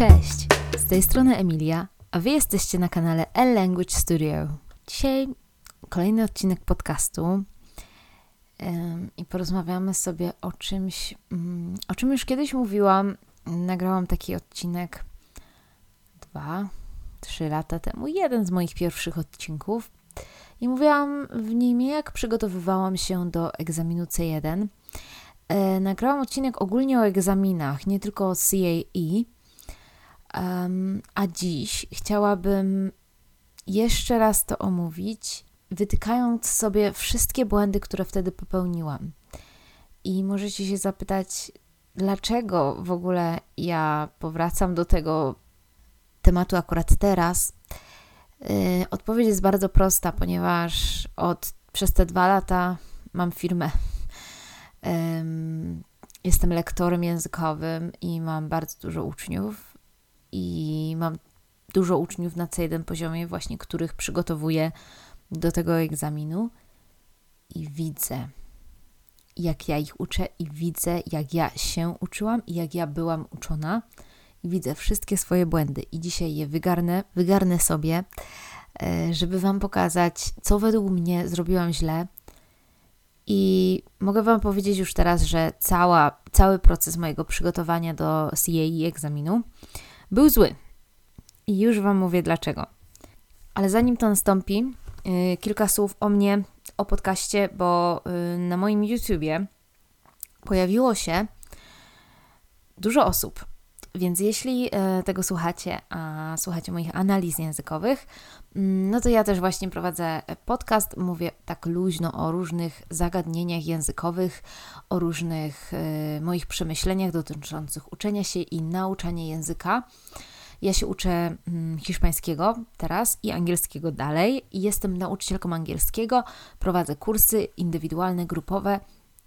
Cześć, z tej strony Emilia, a Wy jesteście na kanale L Language Studio. Dzisiaj kolejny odcinek podcastu i porozmawiamy sobie o czymś, mm, o czym już kiedyś mówiłam. Nagrałam taki odcinek dwa, trzy lata temu, jeden z moich pierwszych odcinków. I mówiłam w nim, jak przygotowywałam się do egzaminu C1. E, nagrałam odcinek ogólnie o egzaminach, nie tylko o CAE. Um, a dziś chciałabym jeszcze raz to omówić, wytykając sobie wszystkie błędy, które wtedy popełniłam. I możecie się zapytać, dlaczego w ogóle ja powracam do tego tematu akurat teraz. Yy, odpowiedź jest bardzo prosta, ponieważ od, przez te dwa lata mam firmę. Yy, jestem lektorem językowym i mam bardzo dużo uczniów. I mam dużo uczniów na C1 poziomie, właśnie których przygotowuję do tego egzaminu. I widzę, jak ja ich uczę, i widzę, jak ja się uczyłam, i jak ja byłam uczona i widzę wszystkie swoje błędy i dzisiaj je wygarnę, wygarnę sobie, e, żeby Wam pokazać, co według mnie zrobiłam źle. I mogę Wam powiedzieć już teraz, że cała, cały proces mojego przygotowania do CAE egzaminu był zły. I już Wam mówię dlaczego. Ale zanim to nastąpi, yy, kilka słów o mnie, o podcaście, bo yy, na moim YouTubie pojawiło się dużo osób, więc jeśli e, tego słuchacie, a słuchacie moich analiz językowych, mm, no to ja też właśnie prowadzę podcast, mówię tak luźno o różnych zagadnieniach językowych, o różnych e, moich przemyśleniach dotyczących uczenia się i nauczania języka. Ja się uczę mm, hiszpańskiego teraz i angielskiego dalej. Jestem nauczycielką angielskiego, prowadzę kursy indywidualne, grupowe.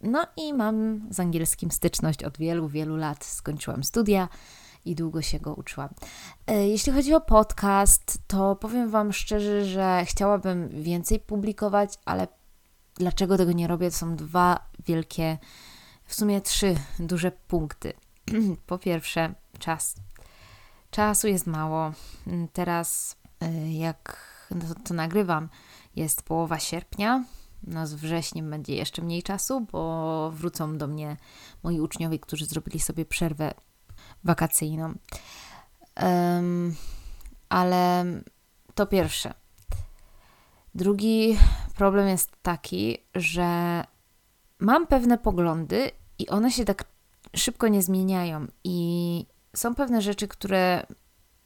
No i mam z angielskim styczność od wielu, wielu lat. Skończyłam studia i długo się go uczyłam. E, jeśli chodzi o podcast, to powiem Wam szczerze, że chciałabym więcej publikować, ale dlaczego tego nie robię? To są dwa wielkie, w sumie trzy duże punkty. po pierwsze, czas. Czasu jest mało. Teraz, e, jak to, to nagrywam, jest połowa sierpnia. No z wrześniem będzie jeszcze mniej czasu, bo wrócą do mnie moi uczniowie, którzy zrobili sobie przerwę wakacyjną. Um, ale to pierwsze. Drugi problem jest taki, że mam pewne poglądy i one się tak szybko nie zmieniają. I są pewne rzeczy, które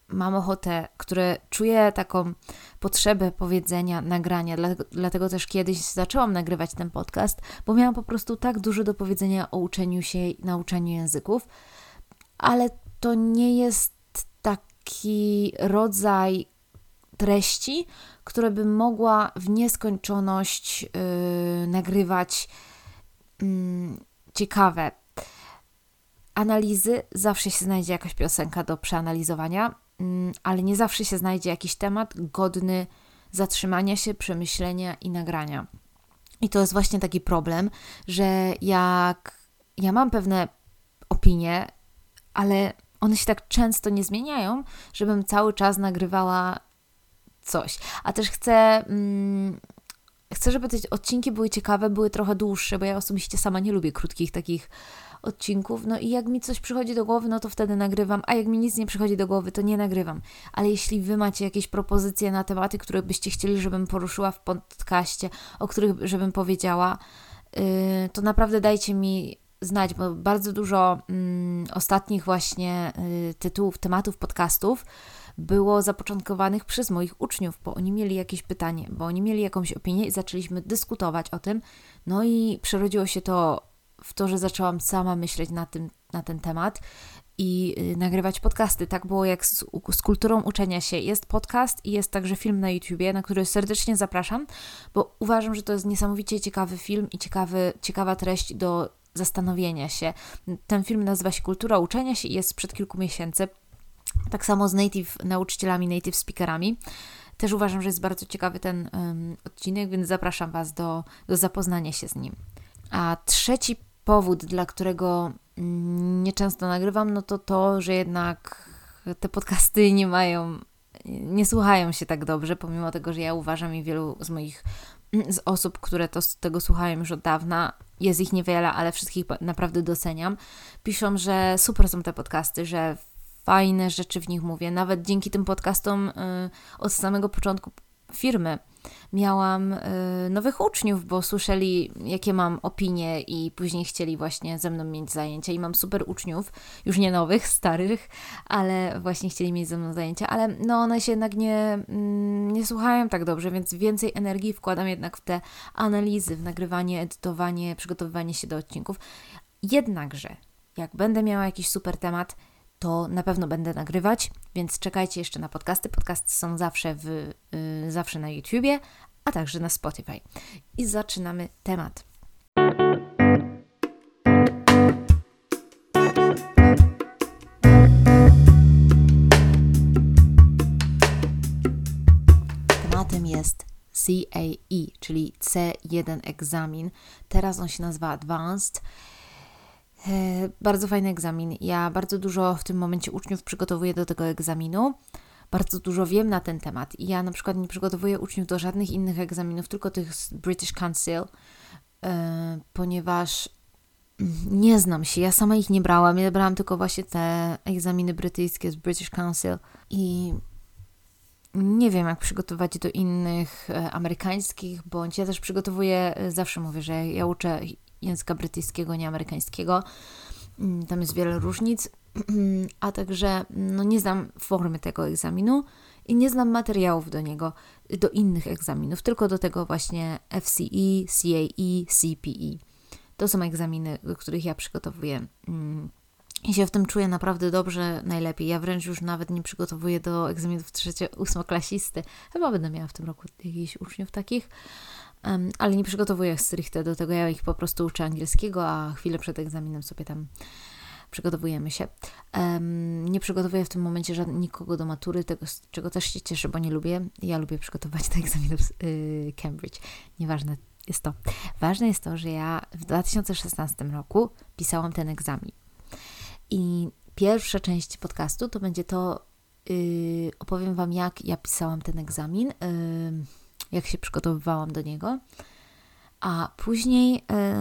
mam ochotę, które czuję taką potrzebę powiedzenia, nagrania. Dlatego, też kiedyś zaczęłam nagrywać ten podcast, bo miałam po prostu tak dużo do powiedzenia o uczeniu się i nauczaniu języków, ale to nie jest taki rodzaj treści, które bym mogła w nieskończoność yy, nagrywać yy, ciekawe. Analizy zawsze się znajdzie jakaś piosenka do przeanalizowania, ale nie zawsze się znajdzie jakiś temat godny zatrzymania się, przemyślenia i nagrania. I to jest właśnie taki problem, że jak ja mam pewne opinie, ale one się tak często nie zmieniają, żebym cały czas nagrywała coś. A też chcę. Mm, chcę, żeby te odcinki były ciekawe, były trochę dłuższe, bo ja osobiście sama nie lubię krótkich takich odcinków. No i jak mi coś przychodzi do głowy, no to wtedy nagrywam, a jak mi nic nie przychodzi do głowy, to nie nagrywam. Ale jeśli Wy macie jakieś propozycje na tematy, które byście chcieli, żebym poruszyła w podcaście, o których żebym powiedziała, yy, to naprawdę dajcie mi znać, bo bardzo dużo mm, ostatnich właśnie y, tytułów, tematów podcastów było zapoczątkowanych przez moich uczniów, bo oni mieli jakieś pytanie, bo oni mieli jakąś opinię i zaczęliśmy dyskutować o tym. No i przerodziło się to w to, że zaczęłam sama myśleć na, tym, na ten temat i y, nagrywać podcasty. Tak było jak z, z, kulturą uczenia się. Jest podcast i jest także film na YouTubie, na który serdecznie zapraszam, bo uważam, że to jest niesamowicie ciekawy film i ciekawy, ciekawa treść do zastanowienia się. Ten film nazywa się Kultura uczenia się i jest sprzed kilku miesięcy. Tak samo z native nauczycielami, native speakerami. Też uważam, że jest bardzo ciekawy ten um, odcinek, więc zapraszam Was do, do zapoznania się z nim. A trzeci powód, dla którego nieczęsto nagrywam, no to to, że jednak te podcasty nie mają, nie słuchają się tak dobrze, pomimo tego, że ja uważam i wielu z moich z osób, które to, tego słuchają już od dawna, jest ich niewiele, ale wszystkich naprawdę doceniam, piszą, że super są te podcasty, że fajne rzeczy w nich mówię. Nawet dzięki tym podcastom y, od samego początku firmy miałam y, nowych uczniów, bo słyszeli, jakie mam opinie, i później chcieli właśnie ze mną mieć zajęcia. I mam super uczniów, już nie nowych, starych, ale właśnie chcieli mieć ze mną zajęcia. Ale no, one się jednak nie, mm, nie słuchają tak dobrze, więc więcej energii wkładam jednak w te analizy, w nagrywanie, edytowanie, przygotowywanie się do odcinków. Jednakże, jak będę miała jakiś super temat, to na pewno będę nagrywać, więc czekajcie jeszcze na podcasty. Podcasty są zawsze, w, yy, zawsze na YouTubie, a także na Spotify. I zaczynamy temat. Tematem jest CAE, czyli C1 egzamin. Teraz on się nazywa Advanced bardzo fajny egzamin. Ja bardzo dużo w tym momencie uczniów przygotowuję do tego egzaminu. Bardzo dużo wiem na ten temat. Ja na przykład nie przygotowuję uczniów do żadnych innych egzaminów, tylko tych z British Council, e, ponieważ nie znam się. Ja sama ich nie brałam. Ja brałam tylko właśnie te egzaminy brytyjskie z British Council i nie wiem, jak przygotować do innych e, amerykańskich, bądź ja też przygotowuję, zawsze mówię, że ja uczę języka brytyjskiego, nie amerykańskiego. Mm, tam jest wiele różnic, a także no, nie znam formy tego egzaminu i nie znam materiałów do niego, do innych egzaminów, tylko do tego właśnie FCE, CAE, CPE. To są egzaminy, do których ja przygotowuję. Mm, I się w tym czuję naprawdę dobrze, najlepiej. Ja wręcz już nawet nie przygotowuję do egzaminów trzecie, ósmoklasisty. Chyba będę miała w tym roku jakichś uczniów takich um, ale nie przygotowuję stricte do tego, ja ich po prostu uczę angielskiego, a chwilę przed egzaminem sobie tam przygotowujemy się. Um, nie przygotowuję w tym momencie żadnego, nikogo do matury, tego, czego też się cieszę, bo nie lubię. Ja lubię przygotować do egzaminów yy, Cambridge. Nieważne jest to. Ważne jest to, że ja w 2016 roku pisałam ten egzamin. I pierwsza część podcastu to będzie to, yy, opowiem Wam, jak ja pisałam ten egzamin. Yy, jak się przygotowywałam do niego. A później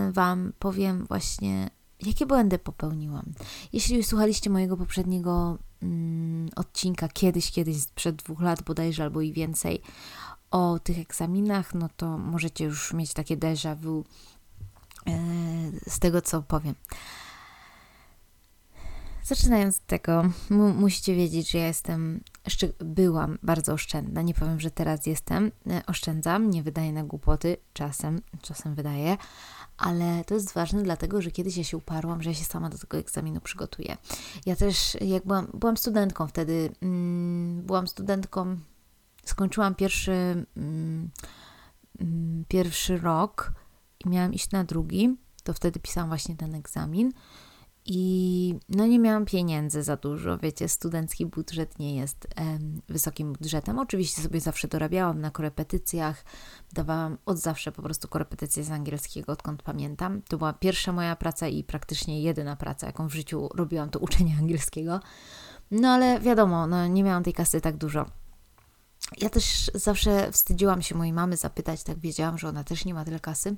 y, Wam powiem właśnie, jakie błędy popełniłam. Jeśli słuchaliście mojego poprzedniego mm, odcinka kiedyś, kiedyś, sprzed dwóch lat bodajże albo i więcej, o tych egzaminach, no to możecie już mieć takie déjà vu y, z tego, co powiem. Zaczynając od tego, mu musicie wiedzieć, że ja jestem, byłam bardzo oszczędna. Nie powiem, że teraz jestem. E, oszczędzam, nie wydaję na głupoty, czasem, czasem wydaję, ale to jest ważne, dlatego że kiedyś ja się uparłam, że ja się sama do tego egzaminu przygotuję. Ja też, jak byłam, byłam studentką wtedy, mm, byłam studentką, skończyłam pierwszy, mm, mm, pierwszy rok i miałam iść na drugi, to wtedy pisałam właśnie ten egzamin. I no nie miałam pieniędzy za dużo, wiecie, studencki budżet nie jest em, wysokim budżetem. Oczywiście sobie zawsze dorabiałam na korepetycjach, dawałam od zawsze po prostu korepetycje z angielskiego, odkąd pamiętam. To była pierwsza moja praca i praktycznie jedyna praca, jaką w życiu robiłam, to uczenie angielskiego. No ale wiadomo, no, nie miałam tej kasy tak dużo. Ja też zawsze wstydziłam się mojej mamy zapytać, tak wiedziałam, że ona też nie ma tyle kasy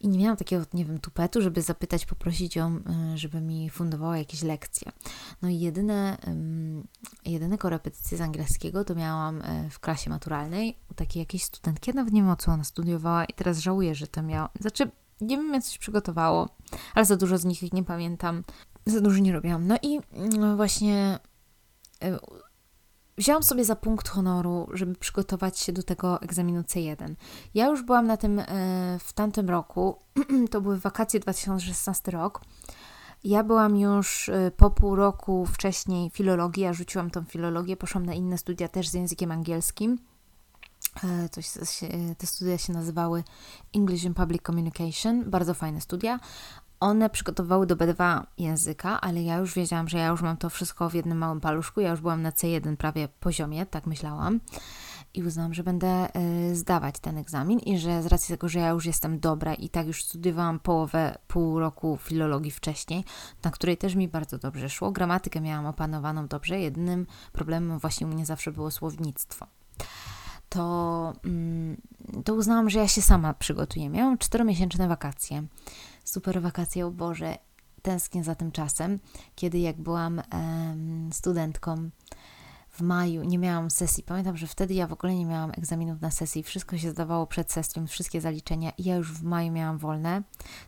i nie miałam takiego, nie wiem, tupetu, żeby zapytać, poprosić ją, y, żeby mi fundowała jakieś lekcje. No i jedyne, jedyne korepetycje z angielskiego to miałam y, w klasie maturalnej u takiej jakiejś studentki, ja nawet nie wiem o co ona studiowała i teraz żałuję, że to miałam, znaczy nie wiem, mnie coś przygotowało, ale za dużo z nich nie pamiętam, za dużo nie robiłam. No i mm, właśnie y, wziąłam sobie za punkt honoru, żeby przygotować się do tego egzaminu C1. Ja już byłam na tym e, w tamtym roku, to były wakacje 2016 rok. Ja byłam już e, po pół roku wcześniej filologii, ja rzuciłam tą filologię, poszłam na inne studia też z językiem angielskim. E, coś, te studia się nazywały English and Public Communication, bardzo fajne studia. One przygotowały do B2 języka, ale ja już wiedziałam, że ja już mam to wszystko w jednym małym paluszku. Ja już byłam na C1 prawie poziomie, tak myślałam. i uznałam, że będę y, zdawać ten egzamin i że z racji tego, że ja już jestem dobra i tak już studiowałam połowę, pół roku filologii wcześniej, na której też mi bardzo dobrze szło, gramatykę miałam opanowaną dobrze, jedynym problemem właśnie u mnie zawsze było słownictwo. To, mm, to uznałam, że ja się sama przygotuję. Miałam czteromiesięczne wakacje. Super wakacje, o Boże, tęsknię za tym czasem, kiedy jak byłam studentką, w maju nie miałam sesji. Pamiętam, że wtedy ja w ogóle nie miałam egzaminów na sesji. Wszystko się zdawało przed sesją, wszystkie zaliczenia i ja już w maju miałam wolne.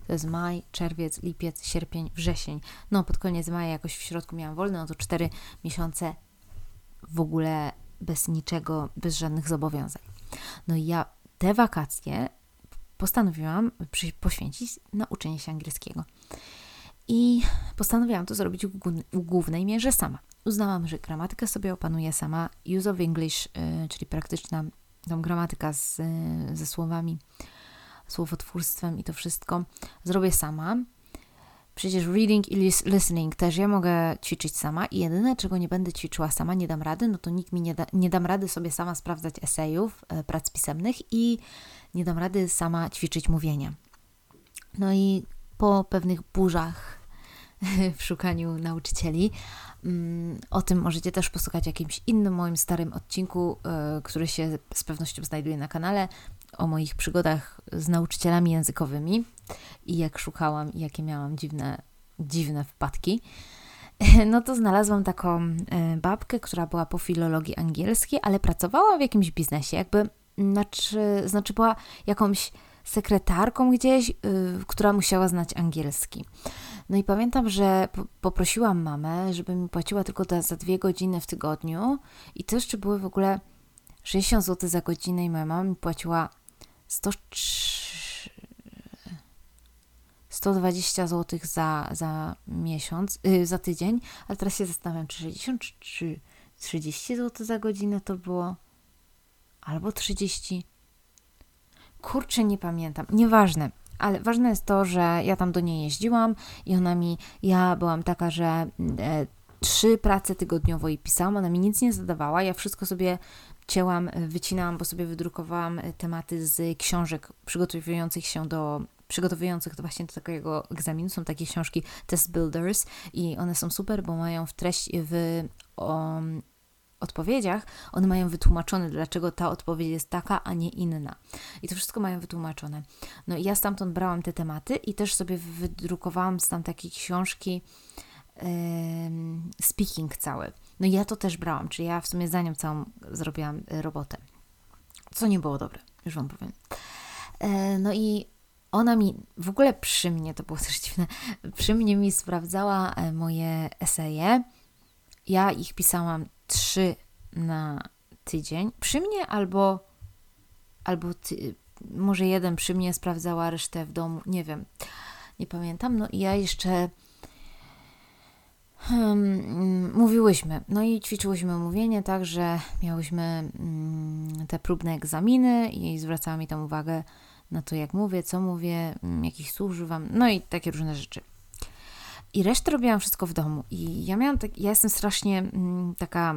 To jest maj, czerwiec, lipiec, sierpień, wrzesień. No, pod koniec maja jakoś w środku miałam wolne, no to cztery miesiące w ogóle bez niczego, bez żadnych zobowiązań. No i ja te wakacje postanowiłam poświęcić na uczenie się angielskiego. I postanowiłam to zrobić w głównej mierze sama uznałam, że gramatykę sobie opanuję sama. Use of English, y, czyli praktyczna gramatyka z, ze słowami, słowotwórstwem i to wszystko zrobię sama. Przecież reading i listening też ja mogę ćwiczyć sama i jedyne, czego nie będę ćwiczyła sama, nie dam rady, no to nikt mi nie da, nie dam rady sobie sama sprawdzać esejów, e, prac pisemnych i nie dam rady sama ćwiczyć mówienia. No i po pewnych burzach w szukaniu nauczycieli Mm, o tym możecie też posłuchać w jakimś innym moim starym odcinku, e, który się z pewnością znajduje na kanale, o moich przygodach z nauczycielami językowymi i jak szukałam i jakie miałam dziwne, dziwne wpadki. No to znalazłam taką e, babkę, która była po filologii angielskiej, ale pracowała w jakimś biznesie, jakby, znaczy, znaczy była jakąś sekretarką gdzieś, yy, która musiała znać angielski. No i pamiętam, że poprosiłam mamę, żeby mi płaciła tylko za, za dwie godziny w tygodniu i to jeszcze były w ogóle 60 zł za godzinę i moja mama mi płaciła 100, 120 zł za, za miesiąc, yy, za tydzień, ale teraz się zastanawiam, czy 60 czy 30 zł za godzinę to było, albo 30. Kurczę, nie pamiętam. Nieważne ale ważne jest to, że ja tam do niej jeździłam i ona mi, ja byłam taka, że e, trzy prace tygodniowo jej pisałam, ona mi nic nie zadawała, ja wszystko sobie cięłam, wycinałam, bo sobie wydrukowałam e, tematy z książek przygotowujących się do przygotowujących do właśnie do takiego egzaminu. Są takie książki Test Builders i one są super, bo mają w treści, w odpowiedziach, one mają wytłumaczone, dlaczego ta odpowiedź jest taka, a nie inna. I to wszystko mają wytłumaczone. No i ja stamtąd brałam te tematy i też sobie wydrukowałam z tam takiej książki yy, speaking cały. No ja to też brałam, czyli ja w sumie za nią całą zrobiłam y, robotę. Co nie było dobre, już Wam powiem. Yy, no i ona mi w ogóle przy mnie, to było też dziwne, przy mnie mi sprawdzała e, moje eseje. Ja ich pisałam trzy na tydzień. Przy mnie albo, albo ty, może jeden przy mnie sprawdzała resztę w domu, nie wiem, nie pamiętam. No i ja jeszcze hmm, mówiłyśmy, no i ćwiczyłyśmy mówienie tak, że miałyśmy hmm, te próbne egzaminy i zwracała mi tam uwagę na to, jak mówię, co mówię, hmm, jakich słów używam, no i takie różne rzeczy. I resztę robiłam wszystko w domu. I ja miałam tak, ja jestem strasznie mm, taka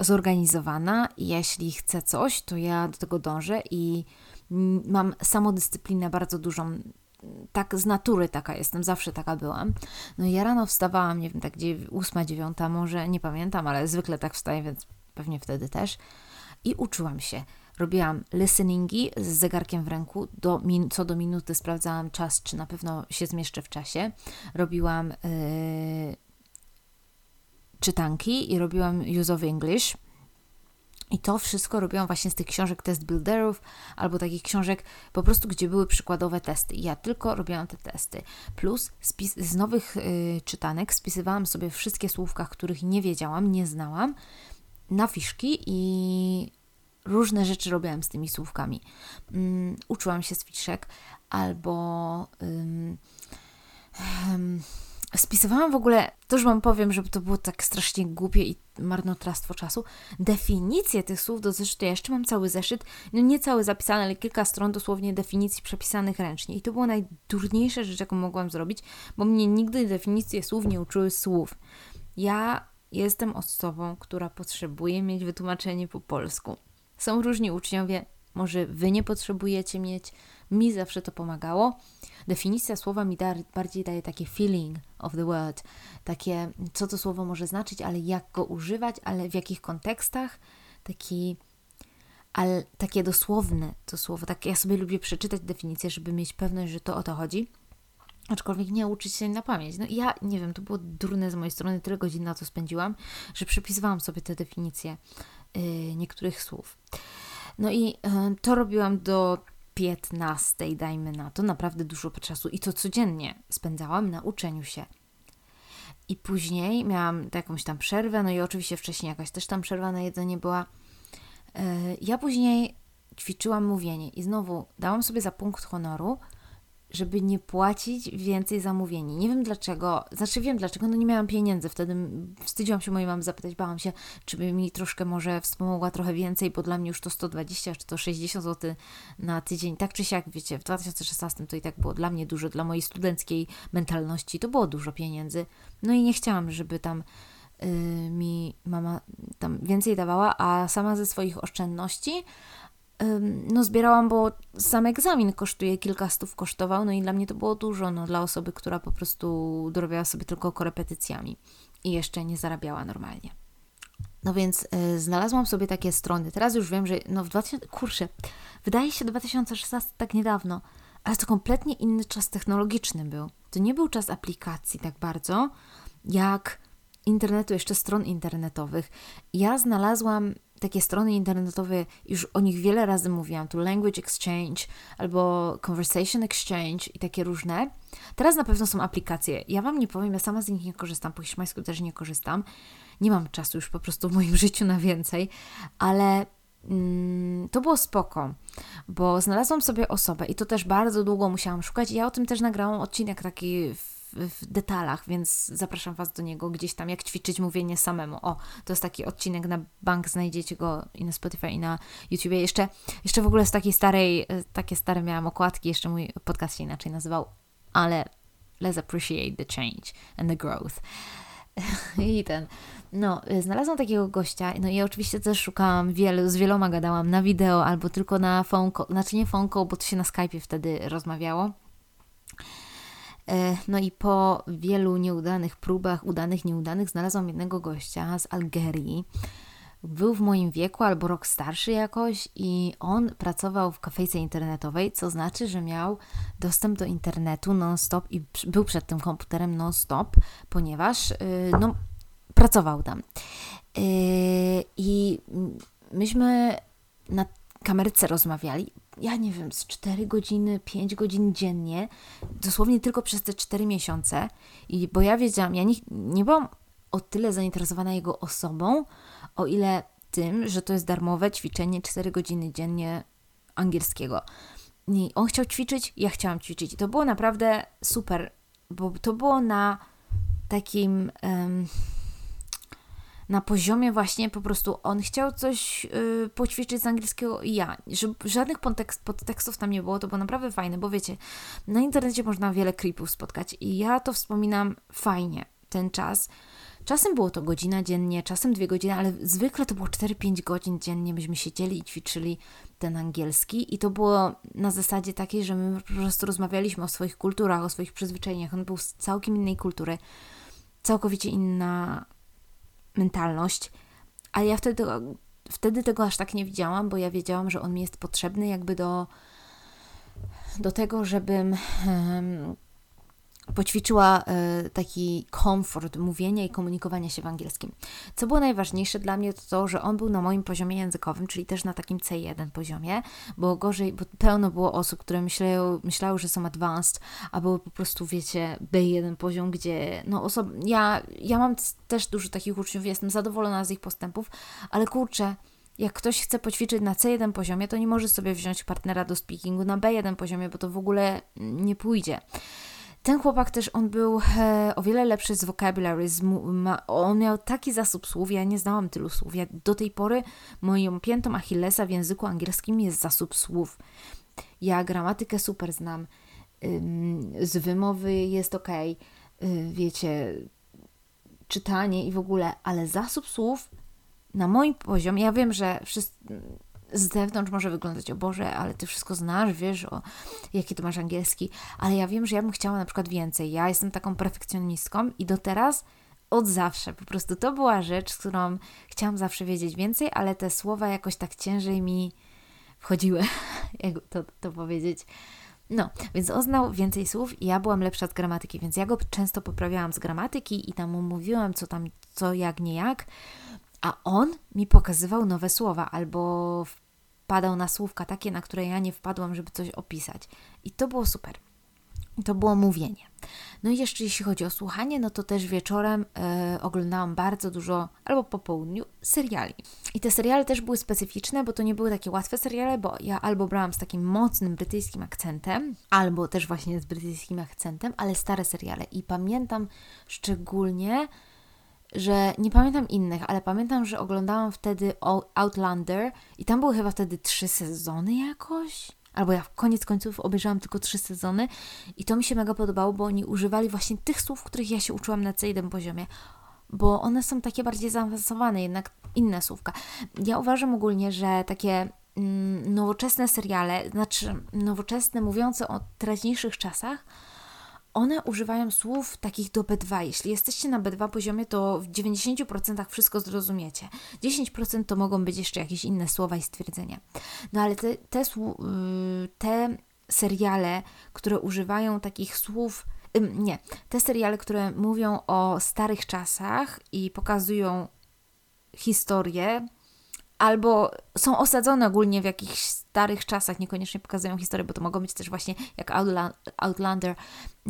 zorganizowana i jeśli chcę coś, to ja do tego dążę i mm, mam samodyscyplinę bardzo dużą. Tak z natury taka jestem, zawsze taka byłam. No i ja rano wstawałam, nie wiem, tak ósma, dziewiąta może, nie pamiętam, ale zwykle tak wstaję, więc pewnie wtedy też. I uczyłam się robiłam listeningi z zegarkiem w ręku, do co do minuty sprawdzałam czas, czy na pewno się zmieszczę w czasie. Robiłam yy, czytanki i robiłam use of English. I to wszystko robiłam właśnie z tych książek test builderów albo takich książek po prostu, gdzie były przykładowe testy. Ja tylko robiłam te testy. Plus z nowych y, czytanek spisywałam sobie wszystkie słówka, których nie wiedziałam, nie znałam na fiszki i różne rzeczy robiłam z tymi słówkami. Um, uczyłam się z fiszek albo um, um, spisywałam w ogóle, to już Wam powiem, żeby to było tak strasznie głupie i marnotrawstwo czasu, definicje tych słów do zeszytu. Ja jeszcze mam cały zeszyt, no nie cały zapisany, ale kilka stron dosłownie definicji przepisanych ręcznie. I to było najdurniejsze rzecz, jaką mogłam zrobić, bo mnie nigdy definicje słów nie uczyły słów. Ja jestem osobą, która potrzebuje mieć wytłumaczenie po polsku. Są różni uczniowie, może wy nie potrzebujecie mieć, mi zawsze to pomagało. Definicja słowa mi da, bardziej daje takie feeling of the word, takie co to słowo może znaczyć, ale jak go używać, ale w jakich kontekstach, taki ale takie dosłowne to słowo, tak ja sobie lubię przeczytać definicję, żeby mieć pewność, że to o to chodzi. Aczkolwiek nie uczyć się na pamięć. No ja nie wiem, to było durne z mojej strony, tyle godzin na to spędziłam, że przepisywałam sobie te definicje niektórych słów. No i yy, to robiłam do 15, dajmy na to, naprawdę dużo czasu i to codziennie spędzałam na uczeniu się. I później miałam jakąś tam przerwę, no i oczywiście wcześniej jakaś też tam przerwa na jedzenie była. Yy, ja później ćwiczyłam mówienie i znowu dałam sobie za punkt honoru, żeby nie płacić więcej zamówień. Nie wiem dlaczego, znaczy wiem dlaczego, no nie miałam pieniędzy, wtedy wstydziłam się mojej mamy zapytać, bałam się, czy by mi troszkę może wspomogła trochę więcej, bo dla mnie już to 120 czy to 60 zł na tydzień, tak czy siak, wiecie, w 2016 to i tak było dla mnie dużo, dla mojej studenckiej mentalności to było dużo pieniędzy, no i nie chciałam, żeby tam yy, mi mama tam więcej dawała, a sama ze swoich oszczędności no zbierałam, bo sam egzamin kosztuje kilka stów kosztował, no i dla mnie to było dużo, no dla osoby, która po prostu dorobiała sobie tylko korepetycjami i jeszcze nie zarabiała normalnie. No więc y, znalazłam sobie takie strony. Teraz już wiem, że no w 2000, kurczę, wydaje się 2016 tak niedawno, ale to kompletnie inny czas technologiczny był. To nie był czas aplikacji tak bardzo, jak internetu, jeszcze stron internetowych. Ja znalazłam takie strony internetowe, już o nich wiele razy mówiłam, tu Language Exchange albo Conversation Exchange i takie różne. Teraz na pewno są aplikacje. Ja Wam nie powiem, ja sama z nich nie korzystam, po hiszpańsku też nie korzystam. Nie mam czasu już po prostu w moim życiu na więcej, ale mm, to było spoko, bo znalazłam sobie osobę i to też bardzo długo musiałam szukać. Ja o tym też nagrałam odcinek taki w w, detalach, więc zapraszam Was do niego gdzieś tam, jak ćwiczyć mówienie samemu. O, to jest taki odcinek na bank, znajdziecie go i na Spotify, i na YouTube. Jeszcze, jeszcze w ogóle z takiej starej, e, takie stare miałam okładki, jeszcze mój podcast się inaczej nazywał, ale let's appreciate the change and the growth. I ten, no, e, znalazłam takiego gościa, no i oczywiście też szukałam wielu, z wieloma gadałam na wideo albo tylko na phone call, znaczy nie phone call, bo to się na Skype'ie wtedy rozmawiało. E, no i po wielu nieudanych próbach, udanych, nieudanych, znalazłam jednego gościa z Algerii. Był w moim wieku albo rok starszy jakoś i on pracował w kafejce internetowej, co znaczy, że miał dostęp do internetu non-stop i był przed tym komputerem non-stop, ponieważ y, no, pracował tam. Y, I myśmy na kamerce rozmawiali, ja nie wiem, z 4 godziny, 5 godzin dziennie, dosłownie tylko przez te 4 miesiące. I bo ja wiedziałam, ja nie, nie byłam o tyle zainteresowana jego osobą, o ile tym, że to jest darmowe ćwiczenie 4 godziny dziennie angielskiego. I on chciał ćwiczyć, ja chciałam ćwiczyć. I to było naprawdę super, bo to było na takim. Um, na poziomie właśnie po prostu on chciał coś yy, poćwiczyć z angielskiego i ja. Że, żadnych podtekst, podtekstów tam nie było, to było naprawdę fajne, bo wiecie, na internecie można wiele creepów spotkać i ja to wspominam fajnie, ten czas. Czasem było to godzina dziennie, czasem dwie godziny, ale zwykle to było 4-5 godzin dziennie. Myśmy siedzieli i ćwiczyli ten angielski, i to było na zasadzie takiej, że my po prostu rozmawialiśmy o swoich kulturach, o swoich przyzwyczajeniach. On był z całkiem innej kultury, całkowicie inna mentalność, ale ja wtedy, wtedy tego aż tak nie widziałam, bo ja wiedziałam, że on mi jest potrzebny jakby do, do tego, żebym poćwiczyła e, taki komfort mówienia i komunikowania się w angielskim. Co było najważniejsze dla mnie, to to, że on był na moim poziomie językowym, czyli też na takim C1 poziomie, bo gorzej, bo pełno było osób, które myślały, myślały że są advanced, a były po prostu, wiecie, B1 poziom, gdzie no osob... ja, ja mam też dużo takich uczniów, jestem zadowolona z ich postępów, ale kurczę, jak ktoś chce poćwiczyć na C1 poziomie, to nie może sobie wziąć partnera do speakingu na B1 poziomie, bo to w ogóle nie pójdzie. Ten chłopak też, on był e, o wiele lepszy z vocabulary, z ma, on miał taki zasób słów, ja nie znałam tylu słów. Ja do tej pory moją piętą Achillesa w języku angielskim jest zasób słów. Ja gramatykę super znam, ym, z wymowy jest ok, yy, wiecie, czytanie i w ogóle, ale zasób słów na moim poziomie, ja wiem, że wszyscy, z zewnątrz może wyglądać, o Boże, ale ty wszystko znasz, wiesz, o jaki to masz angielski, ale ja wiem, że ja bym chciała na przykład więcej. Ja jestem taką perfekcjonistką i do teraz od zawsze. Po prostu to była rzecz, którą chciałam zawsze wiedzieć więcej, ale te słowa jakoś tak ciężej mi wchodziły, jak to, to powiedzieć. No, więc oznał więcej słów i ja byłam lepsza z gramatyki, więc ja go często poprawiałam z gramatyki i tam mu mówiłam, co tam, co jak, nie jak, a on mi pokazywał nowe słowa albo wpadał na słówka takie, na które ja nie wpadłam, żeby coś opisać. I to było super. To było mówienie. No i jeszcze jeśli chodzi o słuchanie, no to też wieczorem e, oglądałam bardzo dużo, albo po południu, seriali. I te seriale też były specyficzne, bo to nie były takie łatwe seriale, bo ja albo brałam z takim mocnym brytyjskim akcentem, albo też właśnie z brytyjskim akcentem, ale stare seriale. I pamiętam szczególnie, że nie pamiętam innych, ale pamiętam, że oglądałam wtedy Outlander i tam były chyba wtedy trzy sezony jakoś albo ja w koniec końców obejrzałam tylko trzy sezony i to mi się mega podobało, bo oni używali właśnie tych słów, których ja się uczyłam na C1 poziomie, bo one są takie bardziej zaawansowane, jednak inne słówka. Ja uważam ogólnie, że takie mm, nowoczesne seriale, znaczy nowoczesne, mówiące o teraźniejszych czasach, one używają słów takich do B2. Jeśli jesteście na B2 poziomie, to w 90% wszystko zrozumiecie. 10% to mogą być jeszcze jakieś inne słowa i stwierdzenia. No ale te, te, y, te seriale, które używają takich słów, nie, te seriale, które mówią o starych czasach i pokazują historię, albo są osadzone ogólnie w jakichś starych czasach, niekoniecznie pokazują historię, bo to mogą być też właśnie jak Outlander,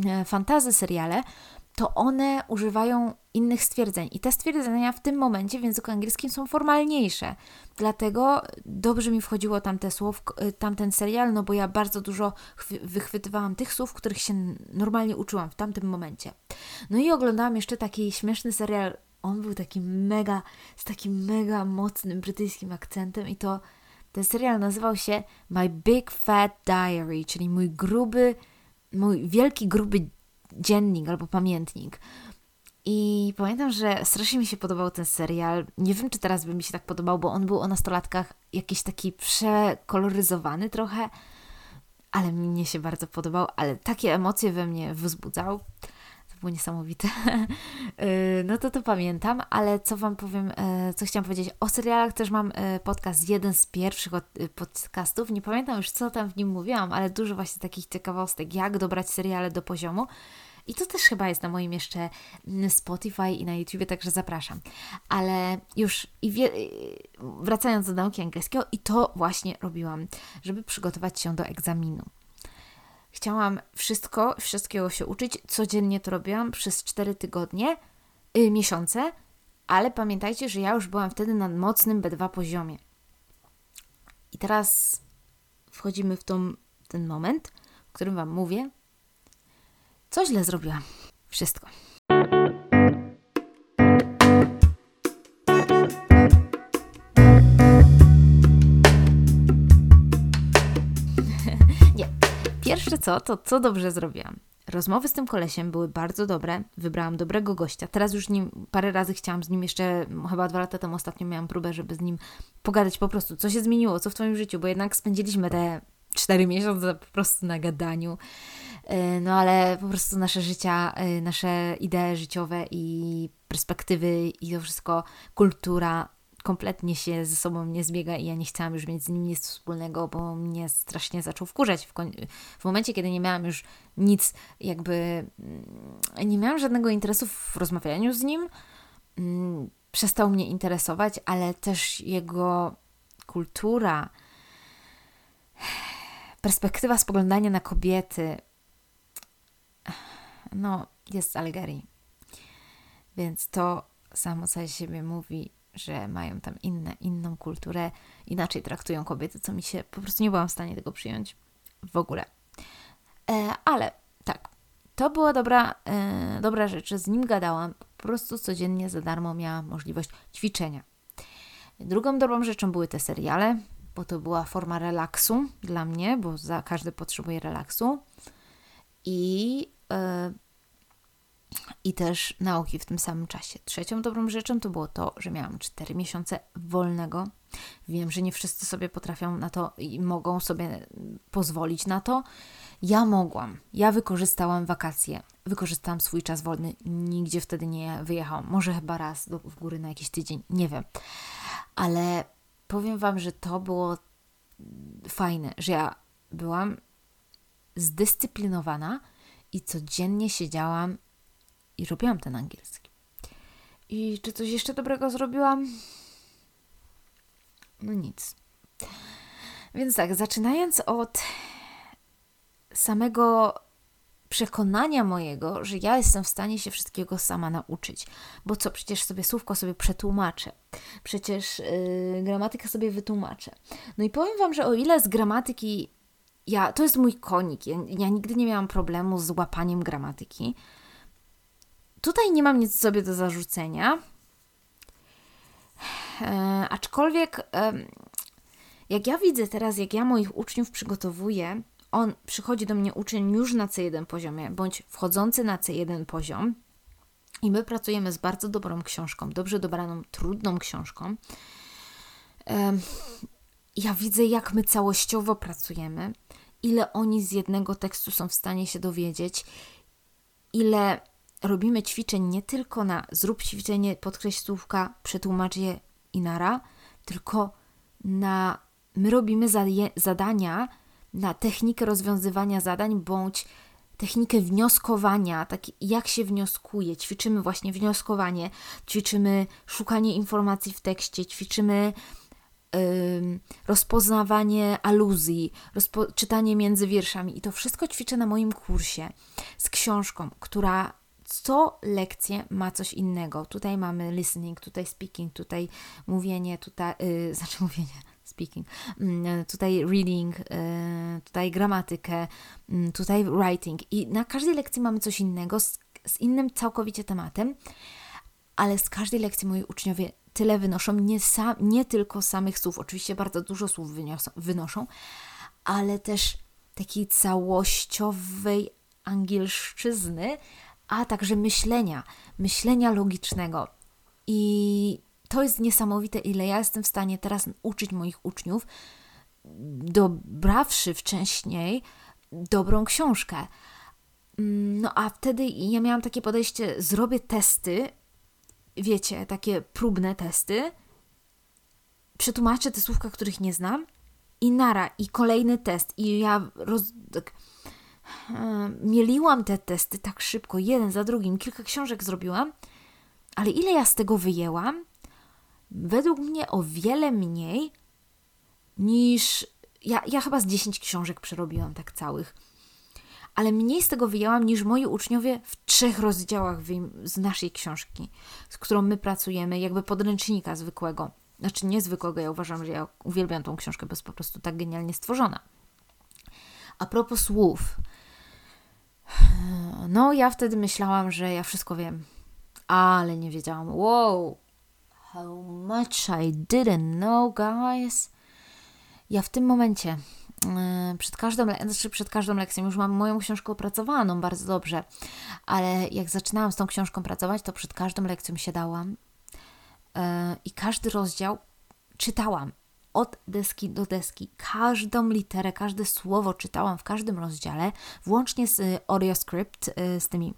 e, fantazy seriale, to one używają innych stwierdzeń. I te stwierdzenia w tym momencie w języku angielskim są formalniejsze. Dlatego dobrze mi wchodziło tamte słów, e, tamten serial, no bo ja bardzo dużo wychwytywałam tych słów, których się normalnie uczyłam w tamtym momencie. No i oglądałam jeszcze taki śmieszny serial on był taki mega, z takim mega mocnym brytyjskim akcentem i to ten serial nazywał się My Big Fat Diary, czyli mój gruby, mój wielki gruby dziennik albo pamiętnik. I pamiętam, że strasznie mi się podobał ten serial. Nie wiem, czy teraz by mi się tak podobał, bo on był o nastolatkach jakiś taki przekoloryzowany trochę, ale mnie się bardzo podobał, ale takie emocje we mnie wzbudzał było niesamowite. Y, no to to pamiętam, ale co Wam powiem, y, co chciałam powiedzieć o serialach, też mam y, podcast, jeden z pierwszych podcastów, nie pamiętam już co tam w nim mówiłam, ale dużo właśnie takich ciekawostek, jak dobrać seriale do poziomu. I to też chyba jest na moim jeszcze mm, Spotify i na YouTubie, także zapraszam. Ale już i wie, wracając do nauki angielskiego, i to właśnie robiłam, żeby przygotować się do egzaminu. Chciałam wszystko, wszystkiego się uczyć. Codziennie to robiłam przez 4 tygodnie, yy, miesiące, ale pamiętajcie, że ja już byłam wtedy na mocnym B2 poziomie. I teraz wchodzimy w tą, ten moment, w którym Wam mówię, co źle zrobiłam. Wszystko. Pierwsze co, to co dobrze zrobiłam. Rozmowy z tym kolesiem były bardzo dobre, wybrałam dobrego gościa. Teraz już nim parę razy chciałam z nim jeszcze, chyba dwa lata temu ostatnio miałam próbę, żeby z nim pogadać po prostu, co się zmieniło, co w Twoim życiu, bo jednak spędziliśmy te cztery miesiące po prostu na gadaniu. E, no ale po prostu nasze życia, e, nasze idee życiowe i perspektywy i to wszystko, kultura kompletnie się ze sobą nie zbiega i ja nie chciałam już mieć z nim nic wspólnego, bo mnie strasznie zaczął wkurzać. W, w momencie, kiedy nie miałam już nic, jakby mm, nie miałam żadnego interesu w rozmawianiu z nim, mm, przestał mnie interesować, ale też jego kultura, perspektywa spoglądania na kobiety, no, jest z Algerii. Więc to samo co siebie mówi, że mają tam inne, inną kulturę, inaczej traktują kobiety, co mi się po prostu nie byłam w stanie tego przyjąć w ogóle. E, ale tak, to była dobra, e, dobra rzecz, że z nim gadałam. Po prostu codziennie za darmo miałam możliwość ćwiczenia. Drugą dobrą rzeczą były te seriale, bo to była forma relaksu dla mnie, bo za każdy potrzebuje relaksu. I e, i też nauki w tym samym czasie. Trzecią dobrą rzeczą to było to, że miałam 4 miesiące wolnego Wiem, że nie wszyscy sobie potrafią na to i mogą sobie pozwolić na to. Ja mogłam. Ja wykorzystałam wakacje. Wykorzystałam swój czas wolny. Nigdzie wtedy nie wyjechałam. Może chyba raz do, w góry na jakiś tydzień. Nie wiem. Ale powiem Wam, że to było fajne, że ja byłam zdyscyplinowana i codziennie siedziałam i robiłam ten angielski. I czy coś jeszcze dobrego zrobiłam? No nic. Więc tak, zaczynając od samego przekonania mojego, że ja jestem w stanie się wszystkiego sama nauczyć. Bo co, przecież sobie słówko sobie przetłumaczę, przecież yy, gramatykę sobie wytłumaczę. No i powiem Wam, że o ile z gramatyki ja, to jest mój konik, ja, ja nigdy nie miałam problemu z łapaniem gramatyki. Tutaj nie mam nic sobie do zarzucenia. E, aczkolwiek, e, jak ja widzę teraz, jak ja moich uczniów przygotowuję, on przychodzi do mnie uczeń już na C1 poziomie, bądź wchodzący na C1 poziom, i my pracujemy z bardzo dobrą książką, dobrze dobraną, trudną książką. E, ja widzę, jak my całościowo pracujemy, ile oni z jednego tekstu są w stanie się dowiedzieć, ile robimy ćwiczeń nie tylko na zrób ćwiczenie, podkreśl słówka, przetłumacz je i nara, tylko na my robimy zadania na technikę rozwiązywania zadań bądź technikę wnioskowania, tak jak się wnioskuje. Ćwiczymy właśnie wnioskowanie, ćwiczymy szukanie informacji w tekście, ćwiczymy rozpoznawanie aluzji, rozpo czytanie między wierszami. I to wszystko ćwiczę na moim kursie z książką, która co lekcję ma coś innego. Tutaj mamy listening, tutaj speaking, tutaj mówienie, tutaj, yy, znaczy mówienie, speaking, yy, tutaj reading, yy, tutaj gramatykę, yy, tutaj writing. I na każdej lekcji mamy coś innego, z, z innym całkowicie tematem, ale z każdej lekcji moi uczniowie tyle wynoszą, nie, nie tylko samych słów, oczywiście bardzo dużo słów wyniosą, wynoszą, ale też takiej całościowej angielszczyzny, a także myślenia, myślenia logicznego. I to jest niesamowite, ile ja jestem w stanie teraz uczyć moich uczniów, dobrawszy wcześniej dobrą książkę. No a wtedy ja miałam takie podejście, zrobię testy, wiecie, takie próbne testy, przetłumaczę te słówka, których nie znam i nara, i kolejny test. I ja roz, tak, mieliłam te testy tak szybko, jeden za drugim, kilka książek zrobiłam, ale ile ja z tego wyjęłam? Według mnie o wiele mniej niż. Ja, ja chyba z 10 książek przerobiłam tak całych ale mniej z tego wyjęłam niż moi uczniowie w trzech rozdziałach z naszej książki, z którą my pracujemy, jakby podręcznika zwykłego. Znaczy niezwykłego, ja uważam, że ja uwielbiam tą książkę, bo jest po prostu tak genialnie stworzona. A propos słów, no ja wtedy myślałam, że ja wszystko wiem, ale nie wiedziałam. Wow, how much I didn't know, guys. Ja w tym momencie Yy, przed każdą, znaczy przed każdą lekcją już mam moją książkę opracowaną bardzo dobrze, ale jak zaczynałam z tą książką pracować, to przed każdą lekcją siadałam yy, i każdy rozdział czytałam od deski do deski. Każdą literę, każde słowo czytałam w każdym rozdziale, włącznie z AudioScript, yy, z tymi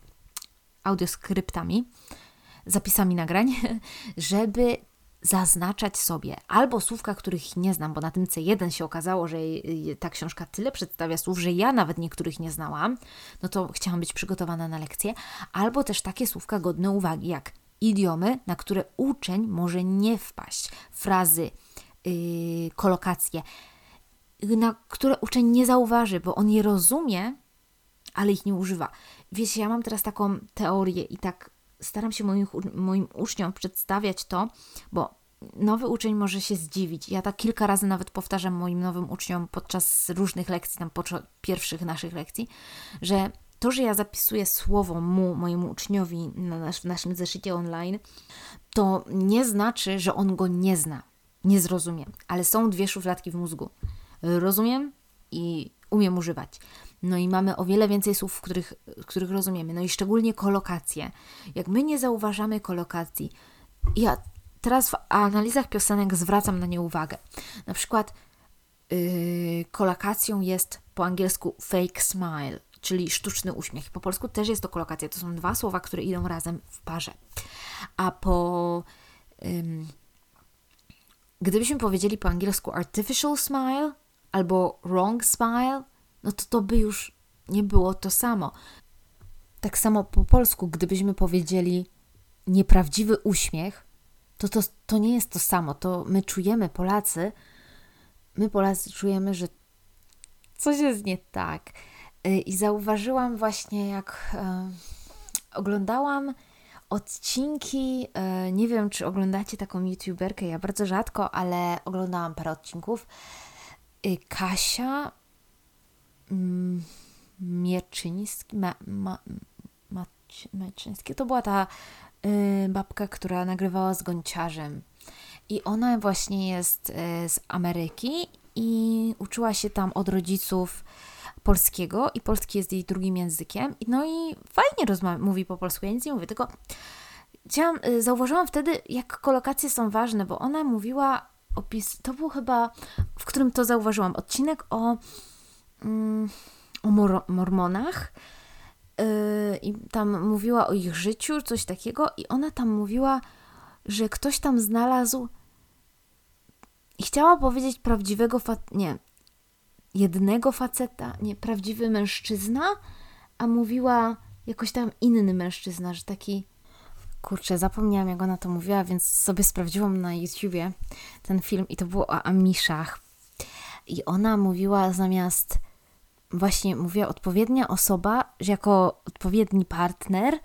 audioskryptami, zapisami nagrań, żeby zaznaczać sobie albo słówka, których nie znam, bo na tym C1 się okazało, że ta książka tyle przedstawia słów, że ja nawet niektórych nie znałam, no to chciałam być przygotowana na lekcję, albo też takie słówka godne uwagi, jak idiomy, na które uczeń może nie wpaść, frazy, kolokacje, na które uczeń nie zauważy, bo on je rozumie, ale ich nie używa. Wiecie, ja mam teraz taką teorię i tak staram się moim, moim uczniom przedstawiać to, bo nowy uczeń może się zdziwić. Ja tak kilka razy nawet powtarzam moim nowym uczniom podczas różnych lekcji, tam podczas pierwszych naszych lekcji, że to, że ja zapisuję słowo mu, mojemu uczniowi na nasz, w naszym zeszycie online, to nie znaczy, że on go nie zna, nie zrozumie, ale są dwie szufladki w mózgu. Rozumiem i umiem używać. No i mamy o wiele więcej słów, których, których rozumiemy. No i szczególnie kolokacje. Jak my nie zauważamy kolokacji, ja teraz w analizach piosenek zwracam na nie uwagę. Na przykład yy, kolokacją jest po angielsku fake smile, czyli sztuczny uśmiech. Po polsku też jest to kolokacja. To są dwa słowa, które idą razem w parze. A po. Gdybyśmy powiedzieli po angielsku artificial smile albo wrong smile, no to to by już nie było to samo. Tak samo po polsku, gdybyśmy powiedzieli nieprawdziwy uśmiech, to, to to nie jest to samo. To my czujemy, Polacy, my Polacy czujemy, że coś jest nie tak. Y, I zauważyłam właśnie, jak e, oglądałam odcinki. E, nie wiem, czy oglądacie taką youtuberkę. Ja bardzo rzadko, ale oglądałam parę odcinków. Y, Kasia mm, Mieczyński, ma, ma. To była ta y, babka, która nagrywała z Gonciarzem. I ona właśnie jest y, z Ameryki i uczyła się tam od rodziców polskiego i polski jest jej drugim językiem. No i fajnie mówi po polsku, ja nic nie mówię, tylko chciałam, y, zauważyłam wtedy, jak kolokacje są ważne, bo ona mówiła, opis, to był chyba, w którym to zauważyłam, odcinek o, mm, o mor mormonach yy, i tam mówiła o ich życiu, coś takiego i ona tam mówiła, że ktoś tam znalazł i chciała powiedzieć prawdziwego, nie, jednego faceta, nie, prawdziwy mężczyzna, a mówiła jakoś tam inny mężczyzna, że taki. Kurczę, zapomniałam jak ona to mówiła, więc sobie sprawdziłam na YouTubie ten film i to było o Amiszach. I ona mówiła zamiast, właśnie mówiła odpowiednia osoba, że jako odpowiedni partner,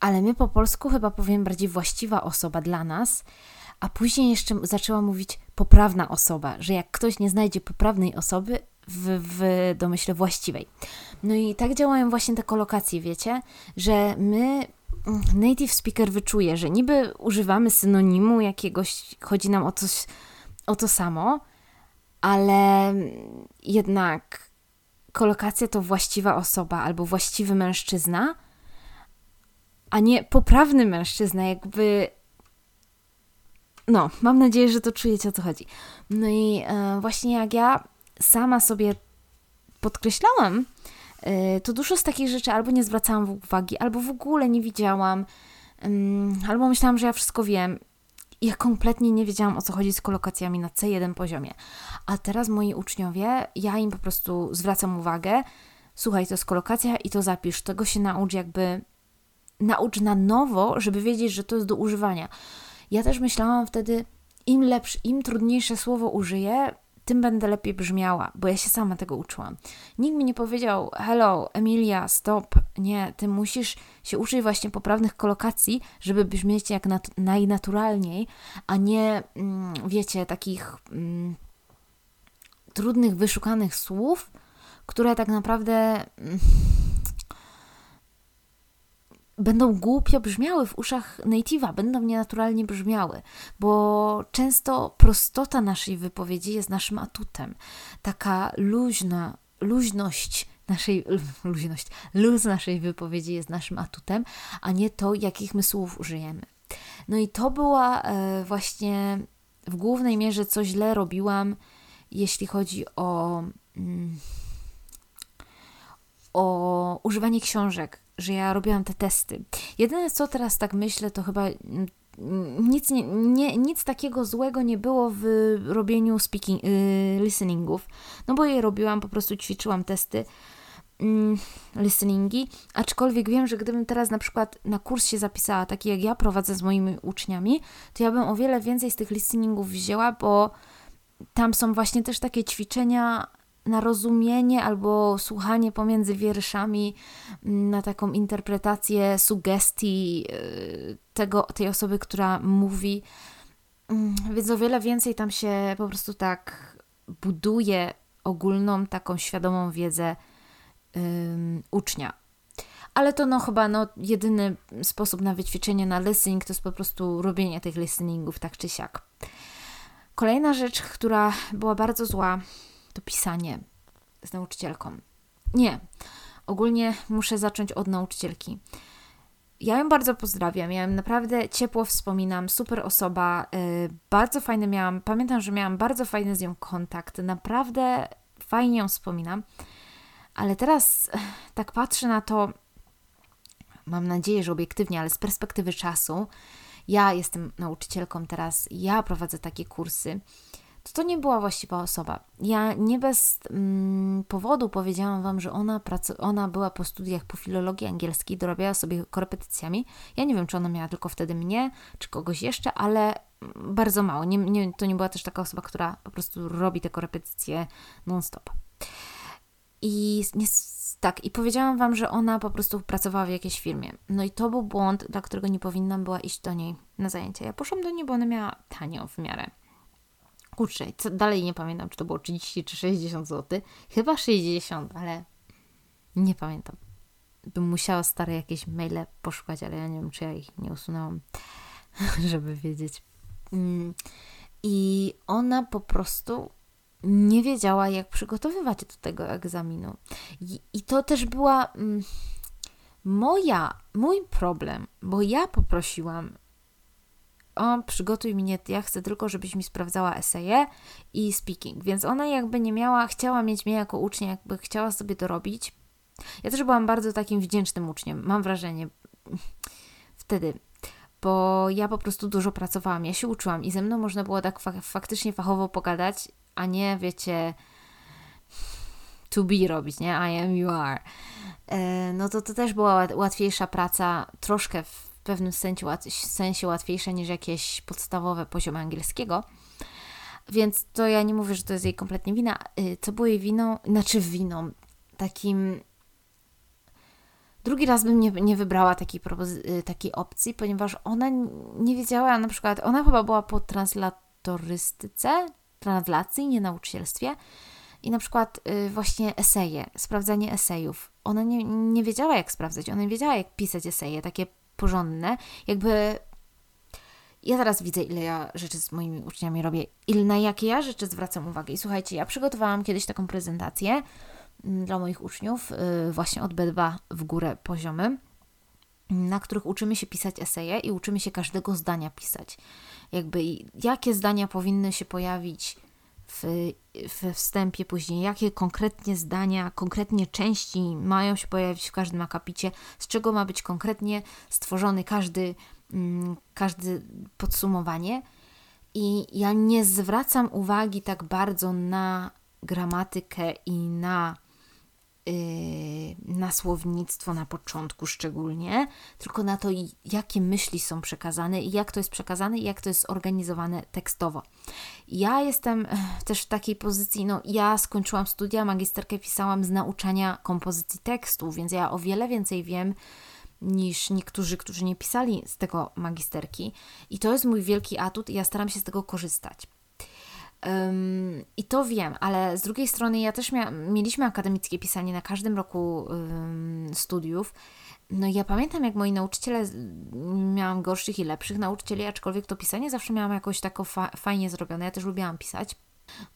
ale my po polsku chyba powiem bardziej właściwa osoba dla nas, a później jeszcze zaczęła mówić poprawna osoba, że jak ktoś nie znajdzie poprawnej osoby w, w domyśle właściwej. No i tak działają właśnie te kolokacje, wiecie, że my mm, native speaker wyczuje, że niby używamy synonimu jakiegoś, chodzi nam o, coś, o to samo, ale jednak kolokacja to właściwa osoba albo właściwy mężczyzna, a nie poprawny mężczyzna, jakby no, mam nadzieję, że to czujecie o co chodzi. No i e, właśnie jak ja sama sobie podkreślałam, e, to dużo z takich rzeczy albo nie zwracałam uwagi, albo w ogóle nie widziałam, albo myślałam, że ja wszystko wiem. Ja kompletnie nie wiedziałam o co chodzi z kolokacjami na C1 poziomie. A teraz moi uczniowie, ja im po prostu zwracam uwagę, słuchaj, to jest kolokacja i to zapisz, tego się naucz jakby, naucz na nowo, żeby wiedzieć, że to jest do używania. Ja też myślałam wtedy, im lepsze, im trudniejsze słowo użyję, tym będę lepiej brzmiała, bo ja się sama tego uczyłam. Nikt mi nie powiedział, hello, Emilia, stop, nie, ty musisz się uczyć właśnie poprawnych kolokacji, żeby brzmieć jak nat najnaturalniej, a nie, mm, wiecie, takich mm, trudnych, wyszukanych słów, które tak naprawdę... Mm, będą głupio brzmiały w uszach native'a, będą nienaturalnie brzmiały, bo często prostota naszej wypowiedzi jest naszym atutem. Taka luźna, luźność naszej, luźność, luz naszej wypowiedzi jest naszym atutem, a nie to, jakich my słów użyjemy. No i to była e, właśnie w głównej mierze, co źle robiłam, jeśli chodzi o, mm, o używanie książek że ja robiłam te testy. Jedyne co teraz tak myślę, to chyba mm, nic, nie, nie, nic takiego złego nie było w robieniu speaking, yy, listeningów, no bo je robiłam, po prostu ćwiczyłam testy yy, listeningi, aczkolwiek wiem, że gdybym teraz na przykład na kurs się zapisała, taki jak ja prowadzę z moimi uczniami, to ja bym o wiele więcej z tych listeningów wzięła, bo tam są właśnie też takie ćwiczenia na rozumienie albo słuchanie pomiędzy wierszami, mm, na taką interpretację sugestii y, tego, tej osoby, która mówi. Mm, więc o wiele więcej tam się po prostu tak buduje ogólną, taką świadomą wiedzę um, ucznia. Ale to no chyba no, jedyny sposób na wyćwiczenie na listening to jest po prostu robienie tych listeningów tak czy siak. Kolejna rzecz, która była bardzo zła, to pisanie z nauczycielką. Nie. Ogólnie muszę zacząć od nauczycielki. ja ją bardzo pozdrawiam. Ja ją naprawdę ciepło wspominam. Super osoba. Yy, bardzo fajny miałam. Pamiętam, że miałam bardzo fajny z nią kontakt. Naprawdę fajnie ją wspominam. Ale teraz tak patrzę na to, mam nadzieję, że obiektywnie, ale z perspektywy czasu, ja jestem nauczycielką teraz, ja prowadzę takie kursy, to to nie była właściwa osoba. Ja nie bez mm, powodu powiedziałam Wam, że ona, pracu- ona była po studiach po filologii angielskiej, dorabiała sobie korepetycjami. Ja nie wiem, czy ona miała tylko wtedy mnie, czy kogoś jeszcze, ale bardzo mało. Nie, nie, to nie była też taka osoba, która po prostu robi te korepetycje non-stop. I nie, tak, i powiedziałam Wam, że ona po prostu pracowała w jakiejś firmie. No i to był błąd, dla którego nie powinnam była iść do niej na zajęcia. Ja poszłam do niej, bo ona miała tanio w miarę. Kurczę, co, dalej nie pamiętam, czy to było 30 czy 60 zł. Chyba 60, ale nie pamiętam. Bym musiała stare jakieś maile poszukać, ale ja nie wiem, czy ja ich nie usunęłam, żeby wiedzieć. Mm. I ona po prostu nie wiedziała, jak przygotowywać do tego egzaminu. I, i to też była mm, moja, mój problem, bo ja poprosiłam, o, przygotuj mnie, ja chcę tylko, żebyś mi sprawdzała eseje i speaking. Więc ona jakby nie miała, chciała mieć mnie jako ucznia, jakby chciała sobie to robić. Ja też byłam bardzo takim wdzięcznym uczniem, mam wrażenie, wtedy, bo ja po prostu dużo pracowałam, ja się uczyłam i ze mną można było tak fa faktycznie fachowo pogadać, a nie, wiecie, to be robić, nie? I am, you are. E, no to to też była łatwiejsza praca, troszkę w pewnym sensie, sensie łatwiejsza niż jakieś podstawowe poziomy angielskiego. Więc to ja nie mówię, że to jest jej kompletnie wina. Y, co było jej winą? Znaczy winą. Takim. Drugi raz bym nie, nie wybrała takiej, y, takiej opcji, ponieważ ona nie wiedziała, na przykład, ona chyba była po translatorystyce, translacji, nie nauczycielstwie. I na przykład y, właśnie eseje, sprawdzanie esejów. Ona nie, nie wiedziała, jak sprawdzać, ona nie wiedziała, jak pisać eseje, takie porządne. Jakby ja teraz widzę, ile ja rzeczy z moimi uczniami robię, ile na jakie ja rzeczy zwracam uwagę. I słuchajcie, ja przygotowałam kiedyś taką prezentację mm, dla moich uczniów, y, właśnie od B2 w górę poziomy, na których uczymy się pisać eseje i uczymy się każdego zdania pisać. Jakby jakie zdania powinny się pojawić w, we wstępie później, jakie konkretnie zdania, konkretnie części mają się pojawić w każdym akapicie, z czego ma być konkretnie stworzony każdy, mm, każdy podsumowanie. I ja nie zwracam uwagi tak bardzo na gramatykę i na na słownictwo na początku szczególnie, tylko na to, jakie myśli są przekazane i jak to jest przekazane i jak to jest organizowane tekstowo. Ja jestem też w takiej pozycji, no ja skończyłam studia, magisterkę pisałam z nauczania kompozycji tekstu, więc ja o wiele więcej wiem niż niektórzy, którzy nie pisali z tego magisterki i to jest mój wielki atut i ja staram się z tego korzystać. Um, I to wiem, ale z drugiej strony ja też mia- mieliśmy akademickie pisanie na każdym roku um, studiów. No ja pamiętam, jak moi nauczyciele, miałam gorszych i lepszych nauczycieli, aczkolwiek to pisanie zawsze miałam jakoś tako fa- fajnie zrobione. Ja też lubiłam pisać.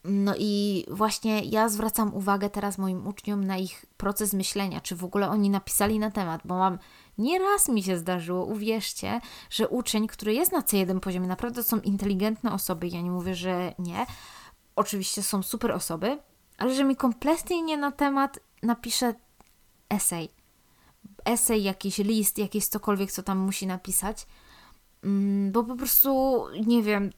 No i właśnie ja zwracam uwagę teraz moim uczniom na ich proces myślenia, czy w ogóle oni napisali na temat, bo mam nieraz mi się zdarzyło, uwierzcie, że uczeń, który jest na C1 poziomie, naprawdę są inteligentne osoby, ja nie mówię, że nie. Oczywiście są super osoby, ale że mi kompletnie nie na temat napisze esej. Esej, jakiś list, jakieś cokolwiek, co tam musi napisać, mm, bo po prostu, nie wiem,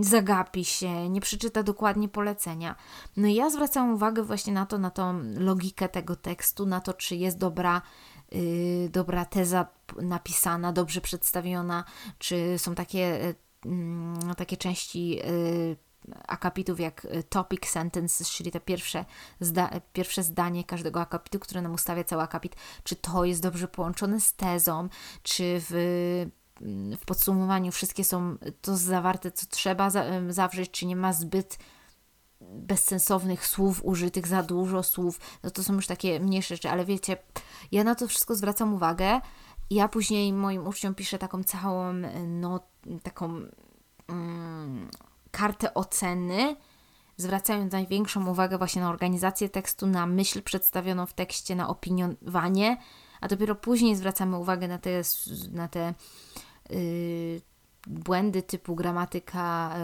zagapi się, nie przeczyta dokładnie polecenia. No i ja zwracam uwagę właśnie na to, na tą logikę tego tekstu, na to, czy jest dobra, dobra teza napisana, dobrze przedstawiona, czy są takie, yy, takie części yy, akapitów jak y, topic sentences, czyli te pierwsze, zda pierwsze zdanie każdego akapitu, które nam ustawia cały akapit, czy to jest dobrze połączone z tezą, czy w w podsumowaniu wszystkie są to zawarte, co trzeba zawrzeć, czy nie ma zbyt bezsensownych słów użytych, za dużo słów, no to są już takie mniejsze rzeczy, ale wiecie, ja na to wszystko zwracam uwagę. Ja później moim uczniom piszę taką całą, no, taką mm, kartę oceny, zwracając największą uwagę właśnie na organizację tekstu, na myśl przedstawioną w tekście, na opiniowanie, a dopiero później zwracamy uwagę na te, na te yy, błędy typu gramatyka,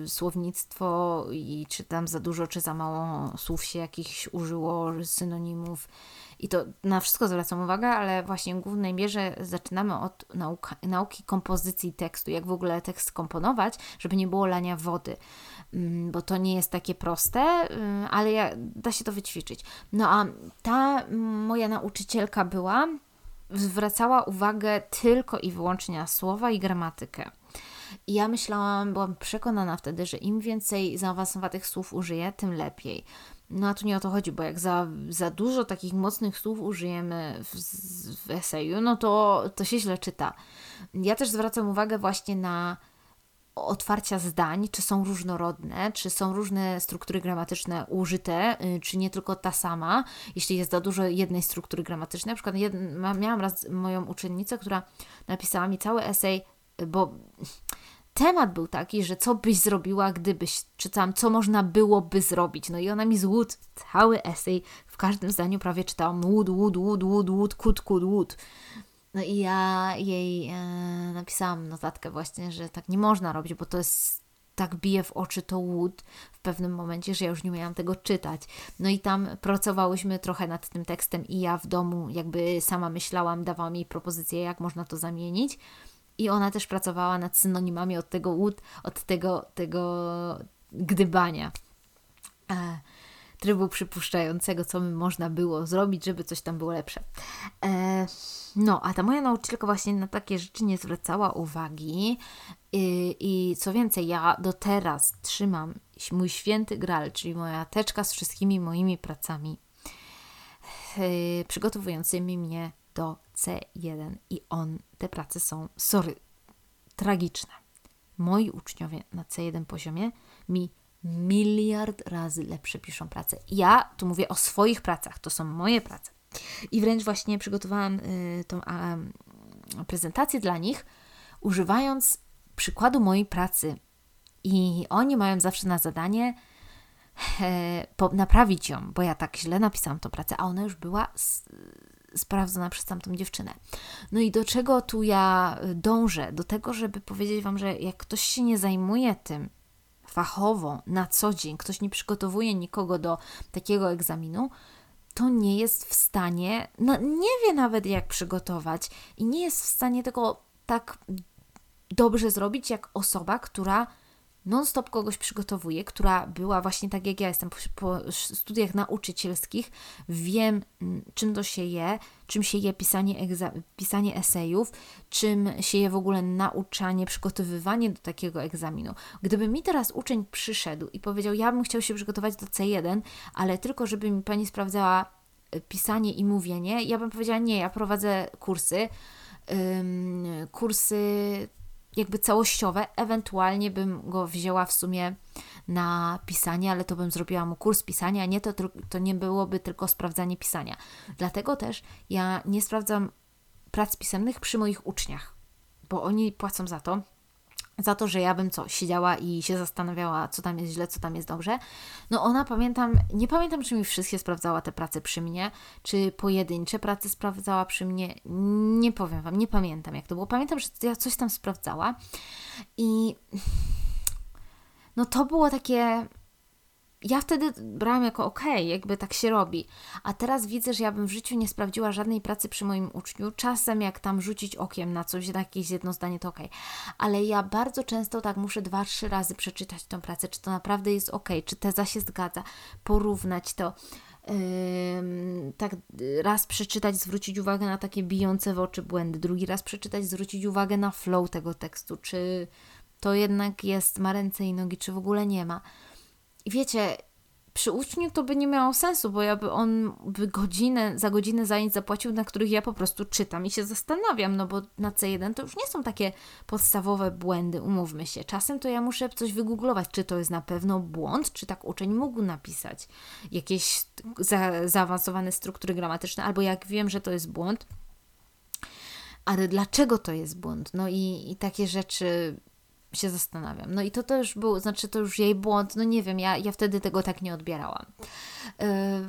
yy, słownictwo i czy tam za dużo, czy za mało słów się jakichś użyło, synonimów. I to na wszystko zwracam uwagę, ale właśnie w głównej mierze zaczynamy od nauka, nauki kompozycji tekstu, jak w ogóle tekst komponować, żeby nie było lania wody. Mm, bo to nie jest takie proste, mm, ale ja, da się to wyćwiczyć. No a ta moja nauczycielka była, zwracała uwagę tylko i wyłącznie na słowa i gramatykę. I ja myślałam, byłam przekonana wtedy, że im więcej zaawansowanych słów użyję, tym lepiej. No a tu nie o to chodzi, bo jak za, za dużo takich mocnych słów użyjemy w, w eseju, no to, to się źle czyta. Ja też zwracam uwagę właśnie na otwarcia zdań, czy są różnorodne, czy są różne struktury gramatyczne użyte, y, czy nie tylko ta sama, jeśli jest za dużo jednej struktury gramatycznej. Na przykład miałam raz moją uczennicę, która napisała mi cały esej, bo temat był taki, że co byś zrobiła, gdybyś, czytałam, co można byłoby zrobić. No i ona mi z łód cały esej, w każdym zdaniu prawie czytałam łód, łód, łód, łód, łód, kut, kut, łód. No i ja jej e, napisałam notatkę właśnie, że tak nie można robić, bo to jest tak bije w oczy to łód w pewnym momencie, że ja już nie miałam tego czytać. No i tam pracowałyśmy trochę nad tym tekstem i ja w domu jakby sama myślałam, dawałam jej propozycje, jak można to zamienić. I ona też pracowała nad synonimami od tego łód, od tego, tego gdybania. E, trybu przypuszczającego, co można było zrobić, żeby coś tam było lepsze. E, no, a ta moja nauczycielka właśnie na takie rzeczy nie zwracała uwagi. I, I, co więcej, ja do teraz trzymam mój święty gral, czyli moja teczka z wszystkimi moimi pracami yy, przygotowującymi mnie do C1 i on, te prace są, sorry, tragiczne. Moi uczniowie na C1 poziomie mi miliard razy lepsze piszą pracę. Ja tu mówię o swoich pracach, to są moje prace. I wręcz właśnie przygotowałam y, tą a, prezentację dla nich, używając przykładu mojej pracy. I oni mają zawsze na zadanie e, po, naprawić ją, bo ja tak źle napisałam tą pracę, a ona już była sprawdzona przez tamtą dziewczynę. No i do czego tu ja dążę? Do tego, żeby powiedzieć Wam, że jak ktoś się nie zajmuje tym fachowo na co dzień, ktoś nie przygotowuje nikogo do takiego egzaminu, to nie jest w stanie, no nie wie nawet jak przygotować i nie jest w stanie tego tak dobrze zrobić jak osoba, która non-stop kogoś przygotowuje, która była właśnie tak jak ja jestem po, po, studiach nauczycielskich, wiem czym to się je, czym się je pisanie, pisanie esejów, czym się je w ogóle nauczanie, przygotowywanie do takiego egzaminu. Gdyby mi teraz uczeń przyszedł i powiedział, ja bym chciał się przygotować do C1, ale tylko żeby mi pani sprawdzała e, pisanie i mówienie, ja bym powiedziała, nie, ja prowadzę kursy, kursy jakby całościowe, ewentualnie bym go wzięła w sumie na pisanie, ale to bym zrobiła mu kurs pisania, nie to, to nie byłoby tylko sprawdzanie pisania. Dlatego też ja nie sprawdzam prac pisemnych przy moich uczniach, bo oni płacą za to za to, że ja bym co, siedziała i się zastanawiała, co tam jest źle, co tam jest dobrze. No ona pamiętam, nie pamiętam, czy mi wszystkie sprawdzała te prace przy mnie, czy pojedyncze prace sprawdzała przy mnie. Nie powiem Wam, nie pamiętam jak to było. Pamiętam, że ja coś tam sprawdzała i no to było takie ja wtedy brałam jako okej, jakby tak się robi. A teraz widzę, że ja bym w życiu nie sprawdziła żadnej pracy przy moim uczniu. Czasem jak tam rzucić okiem na coś, na jakieś jedno zdanie, to okej. Ale ja bardzo często tak muszę dwa, trzy razy przeczytać tą pracę, czy to naprawdę jest okej, czy teza się zgadza, porównać to. Yy, tak raz przeczytać, zwrócić uwagę na takie bijące w oczy błędy, drugi raz przeczytać, zwrócić uwagę na flow tego tekstu, czy to jednak jest, ma ręce i nogi, czy w ogóle nie ma. I wiecie, przy uczniu to by nie miało sensu, bo ja by on by godzinę, za godzinę zajęć zapłacił, na których ja po prostu czytam i się zastanawiam, no bo na C1 to już nie są takie podstawowe błędy, umówmy się. Czasem to ja muszę coś wygooglować, czy to jest na pewno błąd, czy tak uczeń mógł napisać jakieś za, zaawansowane struktury gramatyczne, albo jak wiem, że to jest błąd, ale dlaczego to jest błąd? No i, i takie rzeczy się zastanawiam. No i to też był, znaczy to już jej błąd, no nie wiem, ja, ja wtedy tego tak nie odbierałam. Yy,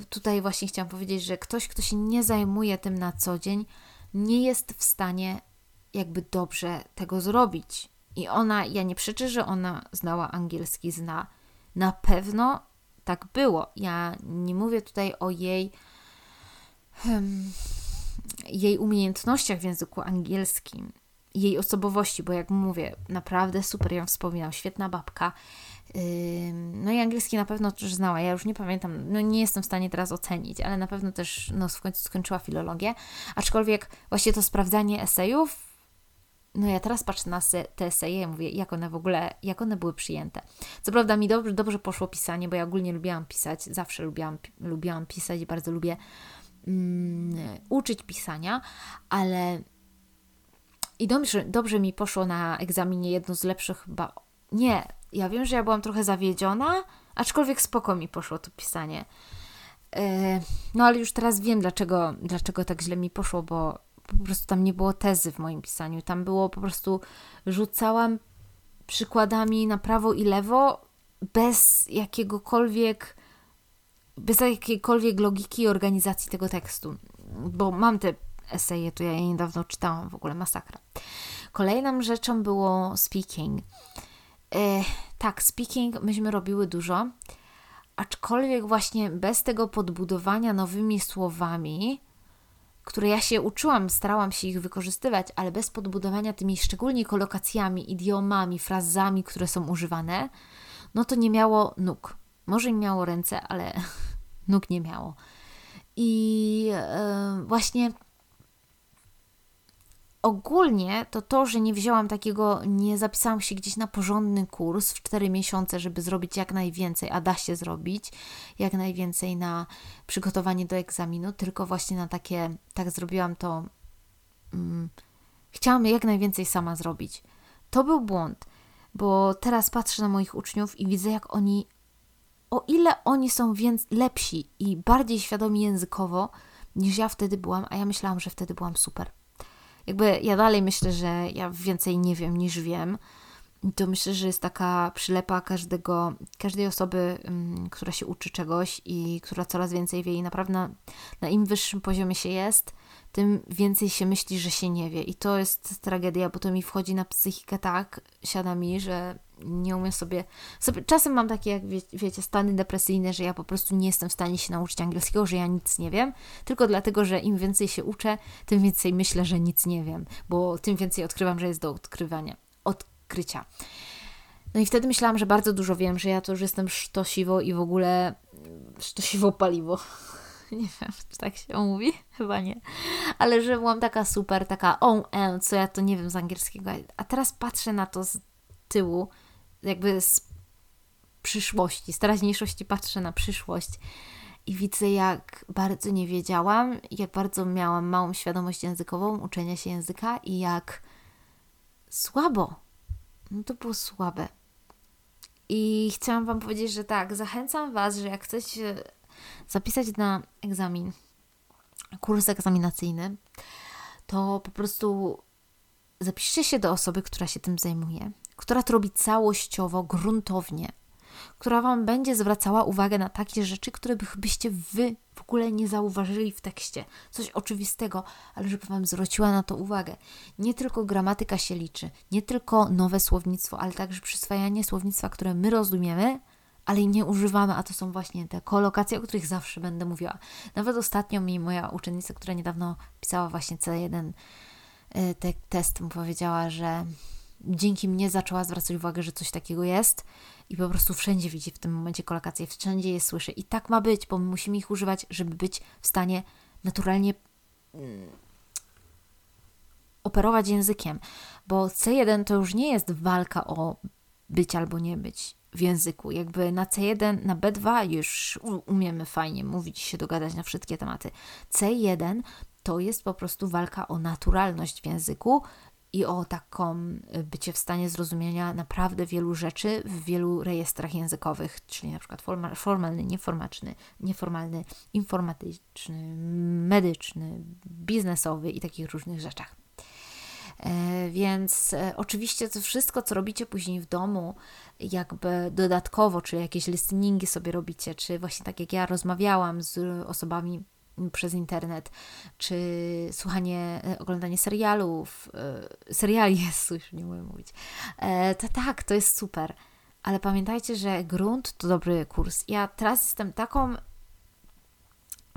tutaj właśnie chciałam powiedzieć, że ktoś, kto się nie zajmuje tym na co dzień, nie jest w stanie jakby dobrze tego zrobić. I ona, ja nie przeczę, że ona znała angielski, zna. Na pewno tak było. Ja nie mówię tutaj o jej hmm, jej umiejętnościach w języku angielskim, jej osobowości, bo jak mówię, naprawdę super ją wspominał, świetna babka. No i angielski na pewno też znała, ja już nie pamiętam, no nie jestem w stanie teraz ocenić, ale na pewno też no, w końcu skończyła filologię, aczkolwiek właśnie to sprawdzanie esejów, no ja teraz patrzę na te eseje i mówię, jak one w ogóle, jak one były przyjęte. Co prawda mi dobrze, dobrze poszło pisanie, bo ja ogólnie lubiłam pisać, zawsze lubiłam, lubiłam pisać i bardzo lubię um, uczyć pisania, ale i dobrze, dobrze mi poszło na egzaminie jedno z lepszych chyba. Nie, ja wiem, że ja byłam trochę zawiedziona, aczkolwiek spoko mi poszło to pisanie. E, no ale już teraz wiem, dlaczego, dlaczego tak źle mi poszło, bo po prostu tam nie było tezy w moim pisaniu. Tam było po prostu rzucałam przykładami na prawo i lewo bez jakiegokolwiek bez jakiejkolwiek logiki i organizacji tego tekstu. Bo mam te eseje, to ja je niedawno czytałam, w ogóle masakra. Kolejną rzeczą było speaking. E, tak, speaking myśmy robiły dużo, aczkolwiek właśnie bez tego podbudowania nowymi słowami, które ja się uczyłam, starałam się ich wykorzystywać, ale bez podbudowania tymi szczególnie kolokacjami, idiomami, frazami, które są używane, no to nie miało nóg. Może miało ręce, ale nóg nie miało. I yy, właśnie ogólnie to to, że nie wzięłam takiego, nie zapisałam się gdzieś na porządny kurs w 4 miesiące, żeby zrobić jak najwięcej, a da się zrobić jak najwięcej na przygotowanie do egzaminu, tylko właśnie na takie, tak zrobiłam to, um, chciałam jak najwięcej sama zrobić. To był błąd, bo teraz patrzę na moich uczniów i widzę, jak oni, o ile oni są więc lepsi i bardziej świadomi językowo niż ja wtedy byłam, a ja myślałam, że wtedy byłam super jakby ja dalej myślę, że ja więcej nie wiem niż wiem. To myślę, że jest taka przylepa każdego, każdej osoby, um, która się uczy czegoś i która coraz więcej wie i naprawdę na, na im wyższym poziomie się jest, tym więcej się myśli, że się nie wie. I to jest tragedia, bo to mi wchodzi na psychikę tak, siada mi, że nie umiem sobie, sobie czasem mam takie, jak wie, wiecie, stany depresyjne, że ja po prostu nie jestem w stanie się nauczyć angielskiego, że ja nic nie wiem, tylko dlatego, że im więcej się uczę, tym więcej myślę, że nic nie wiem, bo tym więcej odkrywam, że jest do odkrywania, odkrycia. No i wtedy myślałam, że bardzo dużo wiem, że ja to już jestem sztosiwo i w ogóle sztosiwo paliwo. Nie wiem, czy tak się mówi? Chyba nie. Ale że byłam taka super, taka on, co ja to nie wiem z angielskiego. A teraz patrzę na to z tyłu jakby z przyszłości, z teraźniejszości patrzę na przyszłość i widzę, jak bardzo nie wiedziałam, jak bardzo miałam małą świadomość językową, uczenia się języka i jak słabo. No to było słabe. I chciałam Wam powiedzieć, że tak, zachęcam Was, że jak chcecie zapisać na egzamin, kurs egzaminacyjny, to po prostu zapiszcie się do osoby, która się tym zajmuje która to robi całościowo, gruntownie, która Wam będzie zwracała uwagę na takie rzeczy, które byście Wy w ogóle nie zauważyli w tekście. Coś oczywistego, ale żeby Wam zwróciła na to uwagę. Nie tylko gramatyka się liczy, nie tylko nowe słownictwo, ale także przyswajanie słownictwa, które my rozumiemy, ale nie używamy, a to są właśnie te kolokacje, o których zawsze będę mówiła. Nawet ostatnio mi moja uczennica, która niedawno pisała właśnie C1 y, te, test, powiedziała, że dzięki mnie zaczęła zwracać uwagę, że coś takiego jest i po prostu wszędzie widzi w tym momencie kolokacje, wszędzie je słyszy. I tak ma być, bo my musimy ich używać, żeby być w stanie naturalnie mm, operować językiem. Bo C1 to już nie jest walka o być albo nie być w języku. Jakby na C1, na B2 już umiemy fajnie mówić, się dogadać na wszystkie tematy. C1 to jest po prostu walka o naturalność w języku i o taką y, bycie w stanie zrozumienia naprawdę wielu rzeczy w wielu rejestrach językowych, czyli na przykład formalny, nieformalny, nieformalny, informatyczny, medyczny, biznesowy i takich różnych rzeczach. E, więc e, oczywiście to wszystko, co robicie później w domu, jakby dodatkowo, czy jakieś listeningi sobie robicie, czy właśnie tak jak ja rozmawiałam z osobami przez internet, czy słuchanie, e, oglądanie serialów, seriali jest, już nie umiem mówić, to tak, to jest super. Ale pamiętajcie, że grunt to dobry kurs. Ja teraz jestem taką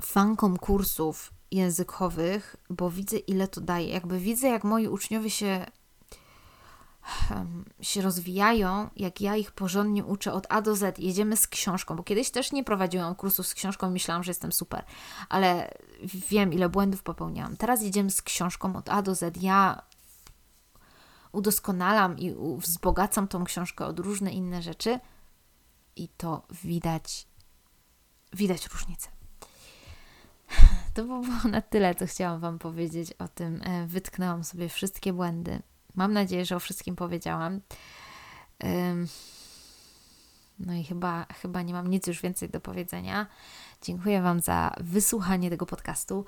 fanką kursów językowych, bo widzę, ile to daje. Jakby widzę, jak moi uczniowie się, się rozwijają, jak ja ich porządnie uczę od A do Z. Jedziemy z książką, bo kiedyś też nie prowadziłam kursów z książką i myślałam, że jestem super, ale wiem, ile błędów popełniałam. Teraz jedziemy z książką od A do Z. Ja udoskonalam i wzbogacam tą książkę od różne inne rzeczy i to widać, widać różnicę. To było na tyle, co chciałam Wam powiedzieć o tym. E, wytknęłam sobie wszystkie błędy. Mam nadzieję, że o wszystkim powiedziałam. No i chyba, chyba nie mam nic już więcej do powiedzenia. Dziękuję Wam za wysłuchanie tego podcastu.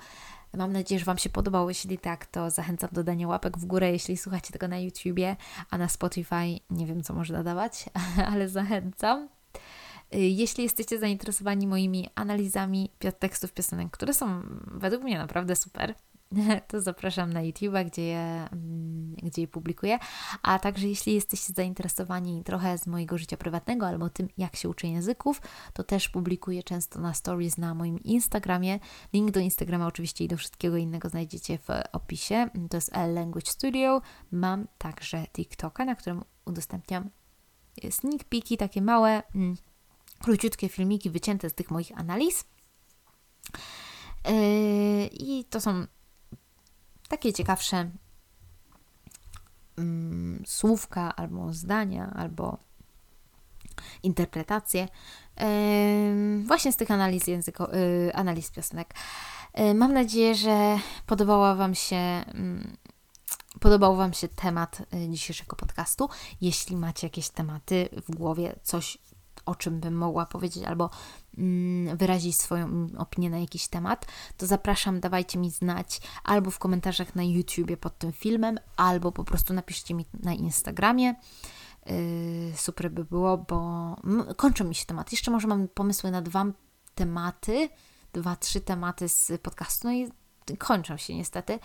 Mam nadzieję, że Wam się podobało. Jeśli tak, to zachęcam do dania łapek w górę, jeśli słuchacie tego na YouTubie, a na Spotify nie wiem, co można dawać, ale zachęcam. Y, jeśli jesteście zainteresowani moimi analizami tekstów piosenek, które są według mnie naprawdę super, to zapraszam na YouTube'a, gdzie je, mm, gdzie je publikuję. A także jeśli jesteście zainteresowani trochę z mojego życia prywatnego albo tym, jak się uczę języków, to też publikuję często na stories na moim Instagramie. Link do Instagrama oczywiście i do wszystkiego innego znajdziecie w opisie. To jest L Language Studio. Mam także TikToka, na którym udostępniam sneak peeki, takie małe mm, króciutkie filmiki wycięte z tych moich analiz. Yy, I to są takie ciekawsze mm, słówka, albo zdania, albo interpretacje właśnie z tych analiz języko, yy, analiz piosenek. Mam nadzieję, że podobała Wam się mm, podobał Wam się temat dzisiejszego podcastu. Jeśli macie jakieś tematy w głowie, coś o czym bym mogła powiedzieć, albo mm, wyrazić swoją opinię na jakiś temat, to zapraszam, dawajcie mi znać albo w komentarzach na YouTubie pod tym filmem, albo po prostu napiszcie mi na Instagramie. Yy, super by było, bo kończą mi się temat. Jeszcze może mam pomysły na dwa tematy, dwa, trzy tematy z podcastu, no i kończą się niestety.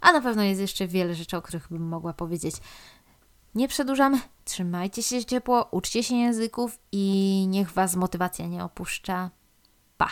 A na pewno jest jeszcze wiele rzeczy, o których bym mogła powiedzieć. Nie przedłużam, trzymajcie się ciepło, uczcie się języków i niech Was motywacja nie opuszcza. Pa!